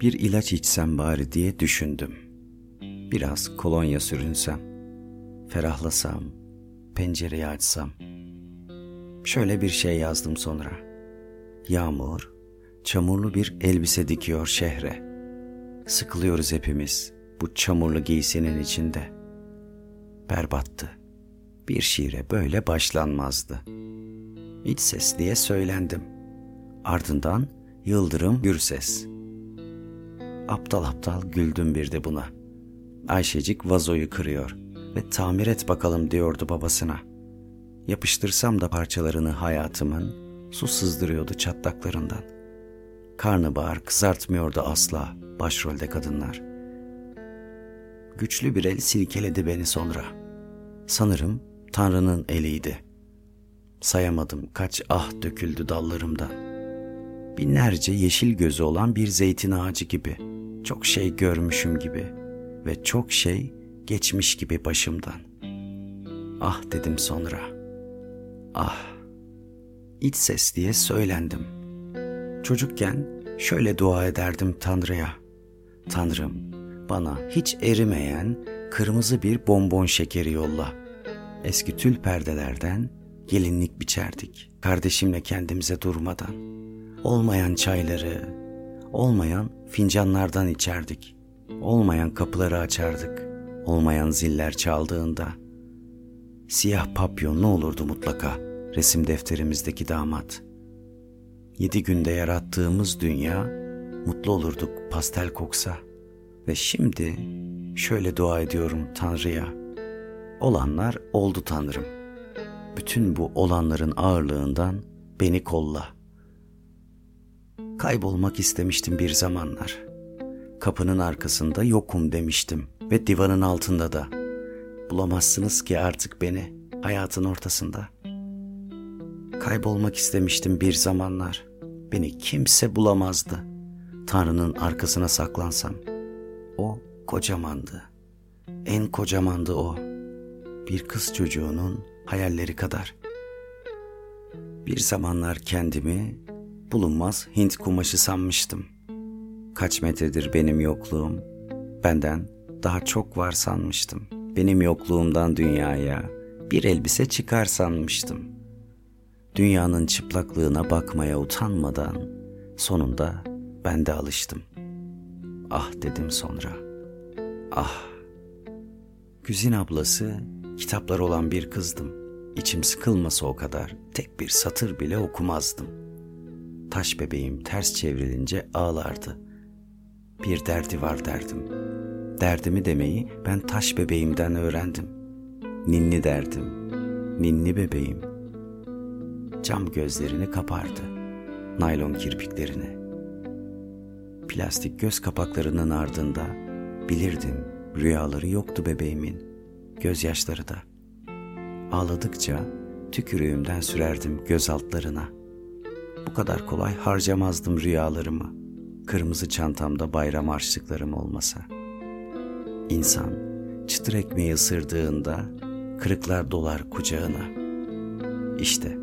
Bir ilaç içsem bari diye düşündüm. Biraz kolonya sürünsem, ferahlasam, pencereyi açsam. Şöyle bir şey yazdım sonra. Yağmur, çamurlu bir elbise dikiyor şehre. Sıkılıyoruz hepimiz bu çamurlu giysinin içinde. Berbattı. Bir şiire böyle başlanmazdı. İç ses diye söylendim. Ardından Yıldırım Gürses. Aptal aptal güldüm bir de buna. Ayşecik vazoyu kırıyor ve tamir et bakalım diyordu babasına. Yapıştırsam da parçalarını hayatımın su sızdırıyordu çatlaklarından. Karnabahar kızartmıyordu asla başrolde kadınlar. Güçlü bir el silkeledi beni sonra. Sanırım Tanrı'nın eliydi. Sayamadım kaç ah döküldü dallarımdan. Binlerce yeşil gözü olan bir zeytin ağacı gibi. Çok şey görmüşüm gibi ve çok şey geçmiş gibi başımdan. Ah dedim sonra. Ah. İç ses diye söylendim. Çocukken şöyle dua ederdim Tanrı'ya. Tanrım bana hiç erimeyen kırmızı bir bonbon şekeri yolla. Eski tül perdelerden gelinlik biçerdik. Kardeşimle kendimize durmadan. Olmayan çayları, olmayan fincanlardan içerdik. Olmayan kapıları açardık. Olmayan ziller çaldığında. Siyah papyon ne olurdu mutlaka resim defterimizdeki damat. Yedi günde yarattığımız dünya mutlu olurduk pastel koksa.'' Ve şimdi şöyle dua ediyorum Tanrı'ya. Olanlar oldu Tanrım. Bütün bu olanların ağırlığından beni kolla. Kaybolmak istemiştim bir zamanlar. Kapının arkasında yokum demiştim ve divanın altında da. Bulamazsınız ki artık beni hayatın ortasında. Kaybolmak istemiştim bir zamanlar. Beni kimse bulamazdı. Tanrı'nın arkasına saklansam.'' O kocamandı. En kocamandı o. Bir kız çocuğunun hayalleri kadar. Bir zamanlar kendimi bulunmaz Hint kumaşı sanmıştım. Kaç metredir benim yokluğum, benden daha çok var sanmıştım. Benim yokluğumdan dünyaya bir elbise çıkar sanmıştım. Dünyanın çıplaklığına bakmaya utanmadan sonunda ben de alıştım. Ah dedim sonra. Ah. Güzin ablası kitaplar olan bir kızdım. İçim sıkılmasa o kadar tek bir satır bile okumazdım. Taş bebeğim ters çevrilince ağlardı. Bir derdi var derdim. Derdimi demeyi ben taş bebeğimden öğrendim. Ninni derdim. Ninni bebeğim. Cam gözlerini kapardı. Naylon kirpiklerini plastik göz kapaklarının ardında bilirdim rüyaları yoktu bebeğimin, gözyaşları da. Ağladıkça tükürüğümden sürerdim göz altlarına. Bu kadar kolay harcamazdım rüyalarımı, kırmızı çantamda bayram harçlıklarım olmasa. İnsan çıtır ekmeği ısırdığında kırıklar dolar kucağına. İşte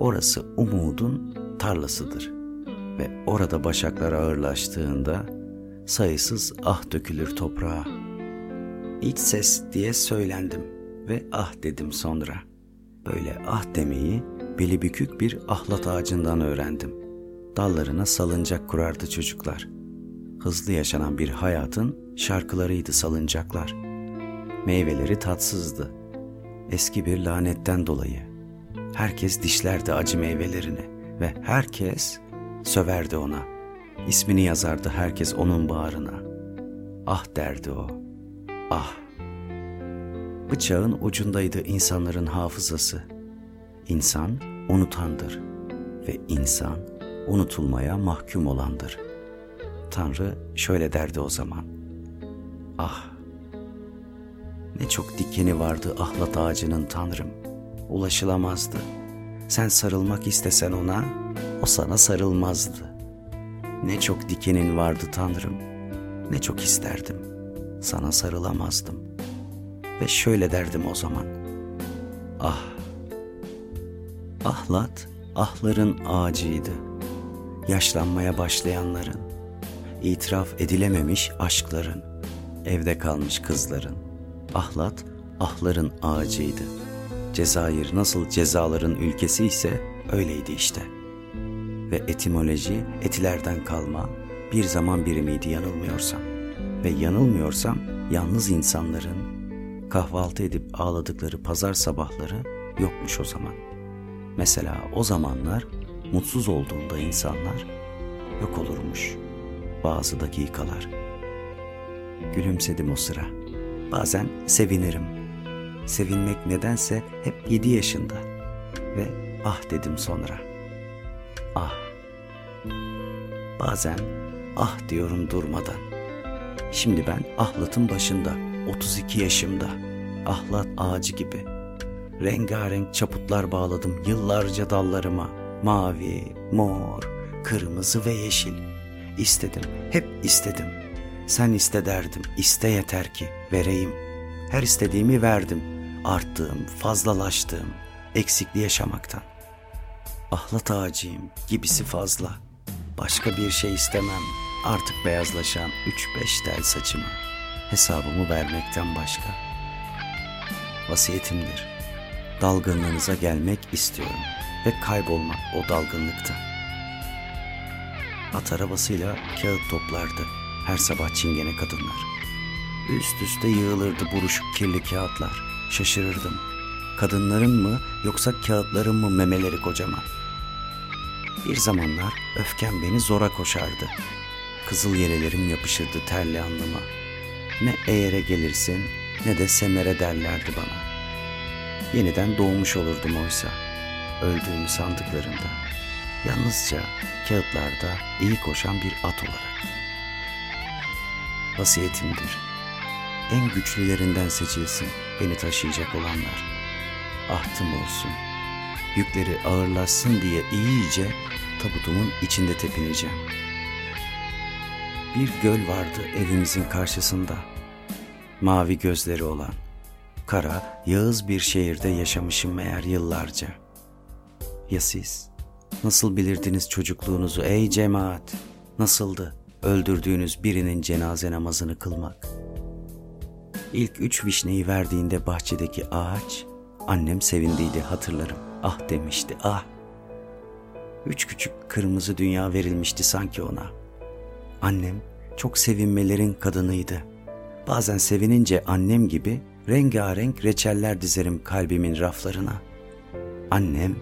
orası umudun tarlasıdır.'' ve orada başaklar ağırlaştığında sayısız ah dökülür toprağa. İç ses diye söylendim ve ah dedim sonra. Böyle ah demeyi beli bükük bir ahlat ağacından öğrendim. Dallarına salıncak kurardı çocuklar. Hızlı yaşanan bir hayatın şarkılarıydı salıncaklar. Meyveleri tatsızdı. Eski bir lanetten dolayı. Herkes dişlerdi acı meyvelerini ve herkes Söverdi ona. İsmini yazardı herkes onun bağrına. Ah derdi o. Ah. Bıçağın ucundaydı insanların hafızası. İnsan unutandır ve insan unutulmaya mahkum olandır. Tanrı şöyle derdi o zaman. Ah. Ne çok dikeni vardı ahlat ağacının Tanrım. Ulaşılamazdı. Sen sarılmak istesen ona, o sana sarılmazdı. Ne çok dikenin vardı Tanrım, ne çok isterdim, sana sarılamazdım. Ve şöyle derdim o zaman, ah Ahlat, ahların ağacıydı. Yaşlanmaya başlayanların, itiraf edilememiş aşkların, evde kalmış kızların. Ahlat, ahların ağacıydı. Cezayir nasıl cezaların ülkesi ise öyleydi işte. Ve etimoloji etilerden kalma bir zaman birimiydi yanılmıyorsam. Ve yanılmıyorsam yalnız insanların kahvaltı edip ağladıkları pazar sabahları yokmuş o zaman. Mesela o zamanlar mutsuz olduğunda insanlar yok olurmuş bazı dakikalar. Gülümsedim o sıra. Bazen sevinirim. Sevinmek nedense hep yedi yaşında. Ve ah dedim sonra. Ah. Bazen ah diyorum durmadan. Şimdi ben ahlatın başında, 32 yaşımda. Ahlat ağacı gibi. Rengarenk çaputlar bağladım yıllarca dallarıma. Mavi, mor, kırmızı ve yeşil. İstedim, hep istedim. Sen iste derdim, iste yeter ki vereyim. Her istediğimi verdim. Arttığım, fazlalaştığım, eksikliği yaşamaktan. Ahlat ağacıyım, gibisi fazla. Başka bir şey istemem. Artık beyazlaşan üç beş tel saçıma. Hesabımı vermekten başka. Vasiyetimdir. Dalgınlığınıza gelmek istiyorum ve kaybolmak o dalgınlıkta. At arabasıyla kağıt toplardı her sabah çingene kadınlar. Üst üste yığılırdı buruşuk kirli kağıtlar. Şaşırırdım. Kadınların mı yoksa kağıtların mı memeleri kocaman? Bir zamanlar öfkem beni zora koşardı. Kızıl yelelerim yapışırdı terli alnıma. Ne eğere gelirsin ne de semere derlerdi bana. Yeniden doğmuş olurdum oysa. Öldüğümü sandıklarında. Yalnızca kağıtlarda iyi koşan bir at olarak. Vasiyetimdir. En güçlülerinden seçilsin beni taşıyacak olanlar. Ahtım olsun. Yükleri ağırlaşsın diye iyice tabutumun içinde tepineceğim. Bir göl vardı evimizin karşısında. Mavi gözleri olan. Kara, yağız bir şehirde yaşamışım meğer yıllarca. Ya siz? Nasıl bilirdiniz çocukluğunuzu ey cemaat? Nasıldı öldürdüğünüz birinin cenaze namazını kılmak? İlk üç vişneyi verdiğinde bahçedeki ağaç, annem sevindiydi hatırlarım. Ah demişti ah. Üç küçük kırmızı dünya verilmişti sanki ona. Annem çok sevinmelerin kadınıydı. Bazen sevinince annem gibi rengarenk reçeller dizerim kalbimin raflarına. Annem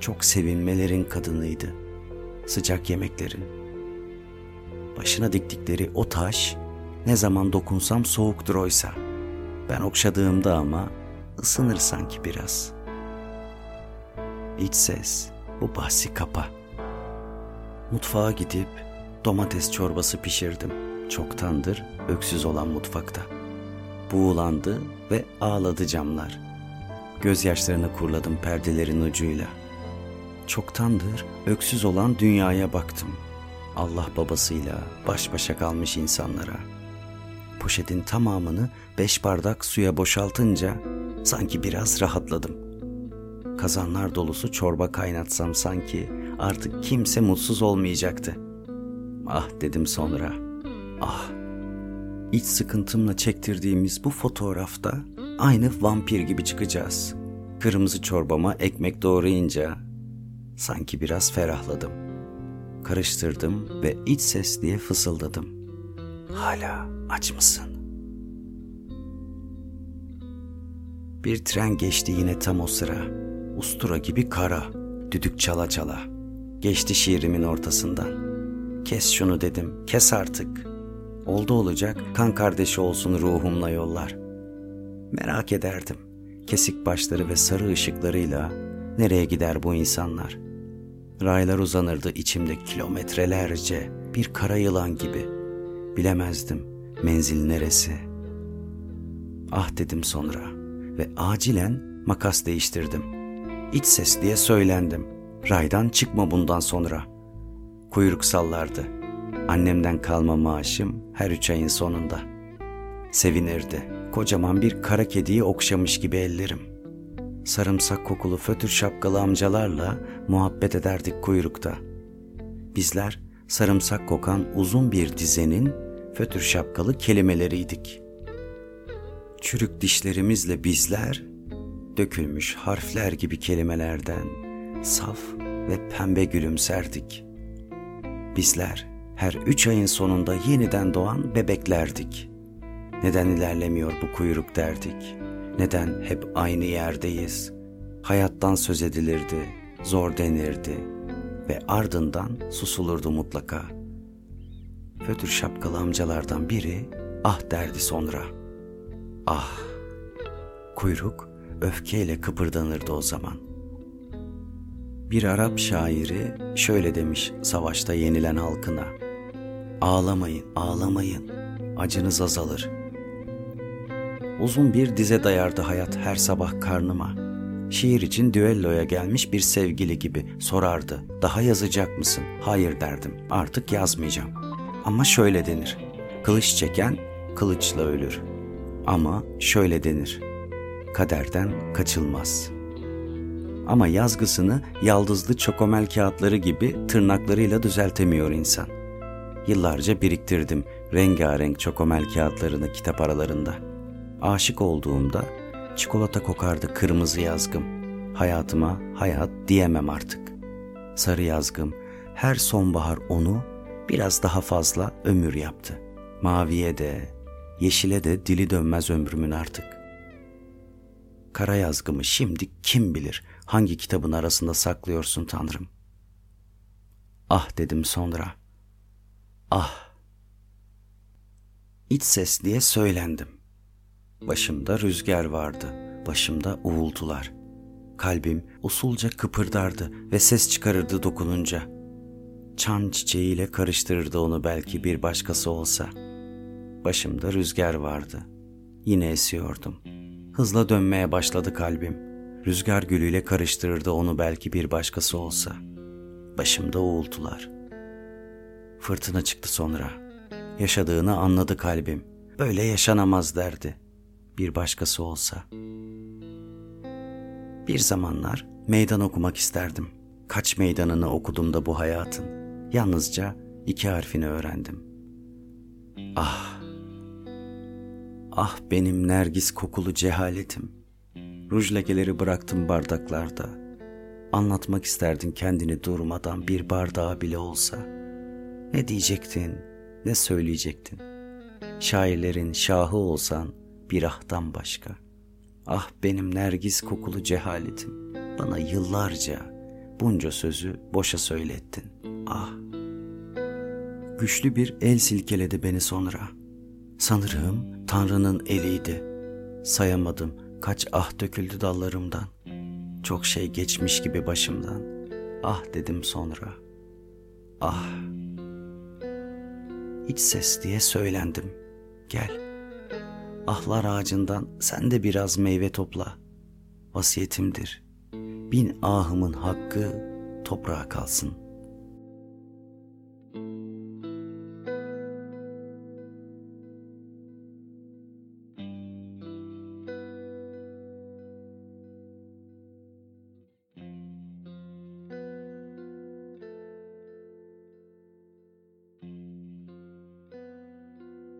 çok sevinmelerin kadınıydı. Sıcak yemeklerin. Başına diktikleri o taş ne zaman dokunsam soğuktur oysa. Ben okşadığımda ama ısınır sanki biraz. İç ses, bu bahsi kapa. Mutfağa gidip domates çorbası pişirdim. Çoktandır öksüz olan mutfakta. Buğulandı ve ağladı camlar. Gözyaşlarını kurladım perdelerin ucuyla. Çoktandır öksüz olan dünyaya baktım. Allah babasıyla baş başa kalmış insanlara. Poşetin tamamını beş bardak suya boşaltınca sanki biraz rahatladım. Kazanlar dolusu çorba kaynatsam sanki artık kimse mutsuz olmayacaktı. Ah dedim sonra. Ah. İç sıkıntımla çektirdiğimiz bu fotoğrafta aynı vampir gibi çıkacağız. Kırmızı çorbama ekmek doğrayınca sanki biraz ferahladım. Karıştırdım ve iç ses diye fısıldadım. Hala aç mısın? Bir tren geçti yine tam o sıra. Ustura gibi kara, düdük çala çala. Geçti şiirimin ortasından. Kes şunu dedim, kes artık. Oldu olacak, kan kardeşi olsun ruhumla yollar. Merak ederdim. Kesik başları ve sarı ışıklarıyla nereye gider bu insanlar? Raylar uzanırdı içimde kilometrelerce bir kara yılan gibi. Bilemezdim menzil neresi. Ah dedim sonra ve acilen makas değiştirdim. İç ses diye söylendim. Raydan çıkma bundan sonra. Kuyruk sallardı. Annemden kalma maaşım her üç ayın sonunda. Sevinirdi. Kocaman bir kara kediyi okşamış gibi ellerim. sarımsak kokulu fötür şapkalı amcalarla muhabbet ederdik kuyrukta. Bizler sarımsak kokan uzun bir dizenin fötür şapkalı kelimeleriydik. Çürük dişlerimizle bizler dökülmüş harfler gibi kelimelerden saf ve pembe gülümserdik. Bizler her üç ayın sonunda yeniden doğan bebeklerdik. Neden ilerlemiyor bu kuyruk derdik. Neden hep aynı yerdeyiz? Hayattan söz edilirdi, zor denirdi ve ardından susulurdu mutlaka. Fötür şapkalı amcalardan biri ah derdi sonra. Ah! Kuyruk öfkeyle kıpırdanırdı o zaman. Bir Arap şairi şöyle demiş savaşta yenilen halkına. Ağlamayın, ağlamayın, acınız azalır. Uzun bir dize dayardı hayat her sabah karnıma. Şiir için düelloya gelmiş bir sevgili gibi sorardı. Daha yazacak mısın? Hayır derdim. Artık yazmayacağım. Ama şöyle denir. Kılıç çeken kılıçla ölür. Ama şöyle denir. Kaderden kaçılmaz. Ama yazgısını yaldızlı çokomel kağıtları gibi tırnaklarıyla düzeltemiyor insan. Yıllarca biriktirdim rengarenk çokomel kağıtlarını kitap aralarında. Aşık olduğumda çikolata kokardı kırmızı yazgım. Hayatıma hayat diyemem artık. Sarı yazgım her sonbahar onu biraz daha fazla ömür yaptı. Maviye de, yeşile de dili dönmez ömrümün artık. Kara yazgımı şimdi kim bilir hangi kitabın arasında saklıyorsun Tanrım? Ah dedim sonra. Ah. İç ses diye söylendim. Başımda rüzgar vardı, başımda uğultular. Kalbim usulca kıpırdardı ve ses çıkarırdı dokununca. Çan çiçeğiyle karıştırırdı onu belki bir başkası olsa. Başımda rüzgar vardı. Yine esiyordum. Hızla dönmeye başladı kalbim. Rüzgar gülüyle karıştırırdı onu belki bir başkası olsa. Başımda uğultular. Fırtına çıktı sonra. Yaşadığını anladı kalbim. Böyle yaşanamaz derdi. Bir başkası olsa. Bir zamanlar meydan okumak isterdim. Kaç meydanını okudum da bu hayatın. Yalnızca iki harfini öğrendim. Ah! Ah benim nergis kokulu cehaletim. Ruj lekeleri bıraktım bardaklarda. Anlatmak isterdin kendini durmadan bir bardağa bile olsa. Ne diyecektin, ne söyleyecektin? Şairlerin şahı olsan bir ahtan başka. Ah benim nergis kokulu cehaletim. Bana yıllarca bunca sözü boşa söylettin. Ah! Güçlü bir el silkeledi beni sonra. Sanırım Tanrı'nın eliydi. Sayamadım kaç ah döküldü dallarımdan. Çok şey geçmiş gibi başımdan. Ah dedim sonra. Ah. İç ses diye söylendim. Gel. Ahlar ağacından sen de biraz meyve topla. Vasiyetimdir. Bin ahımın hakkı toprağa kalsın.''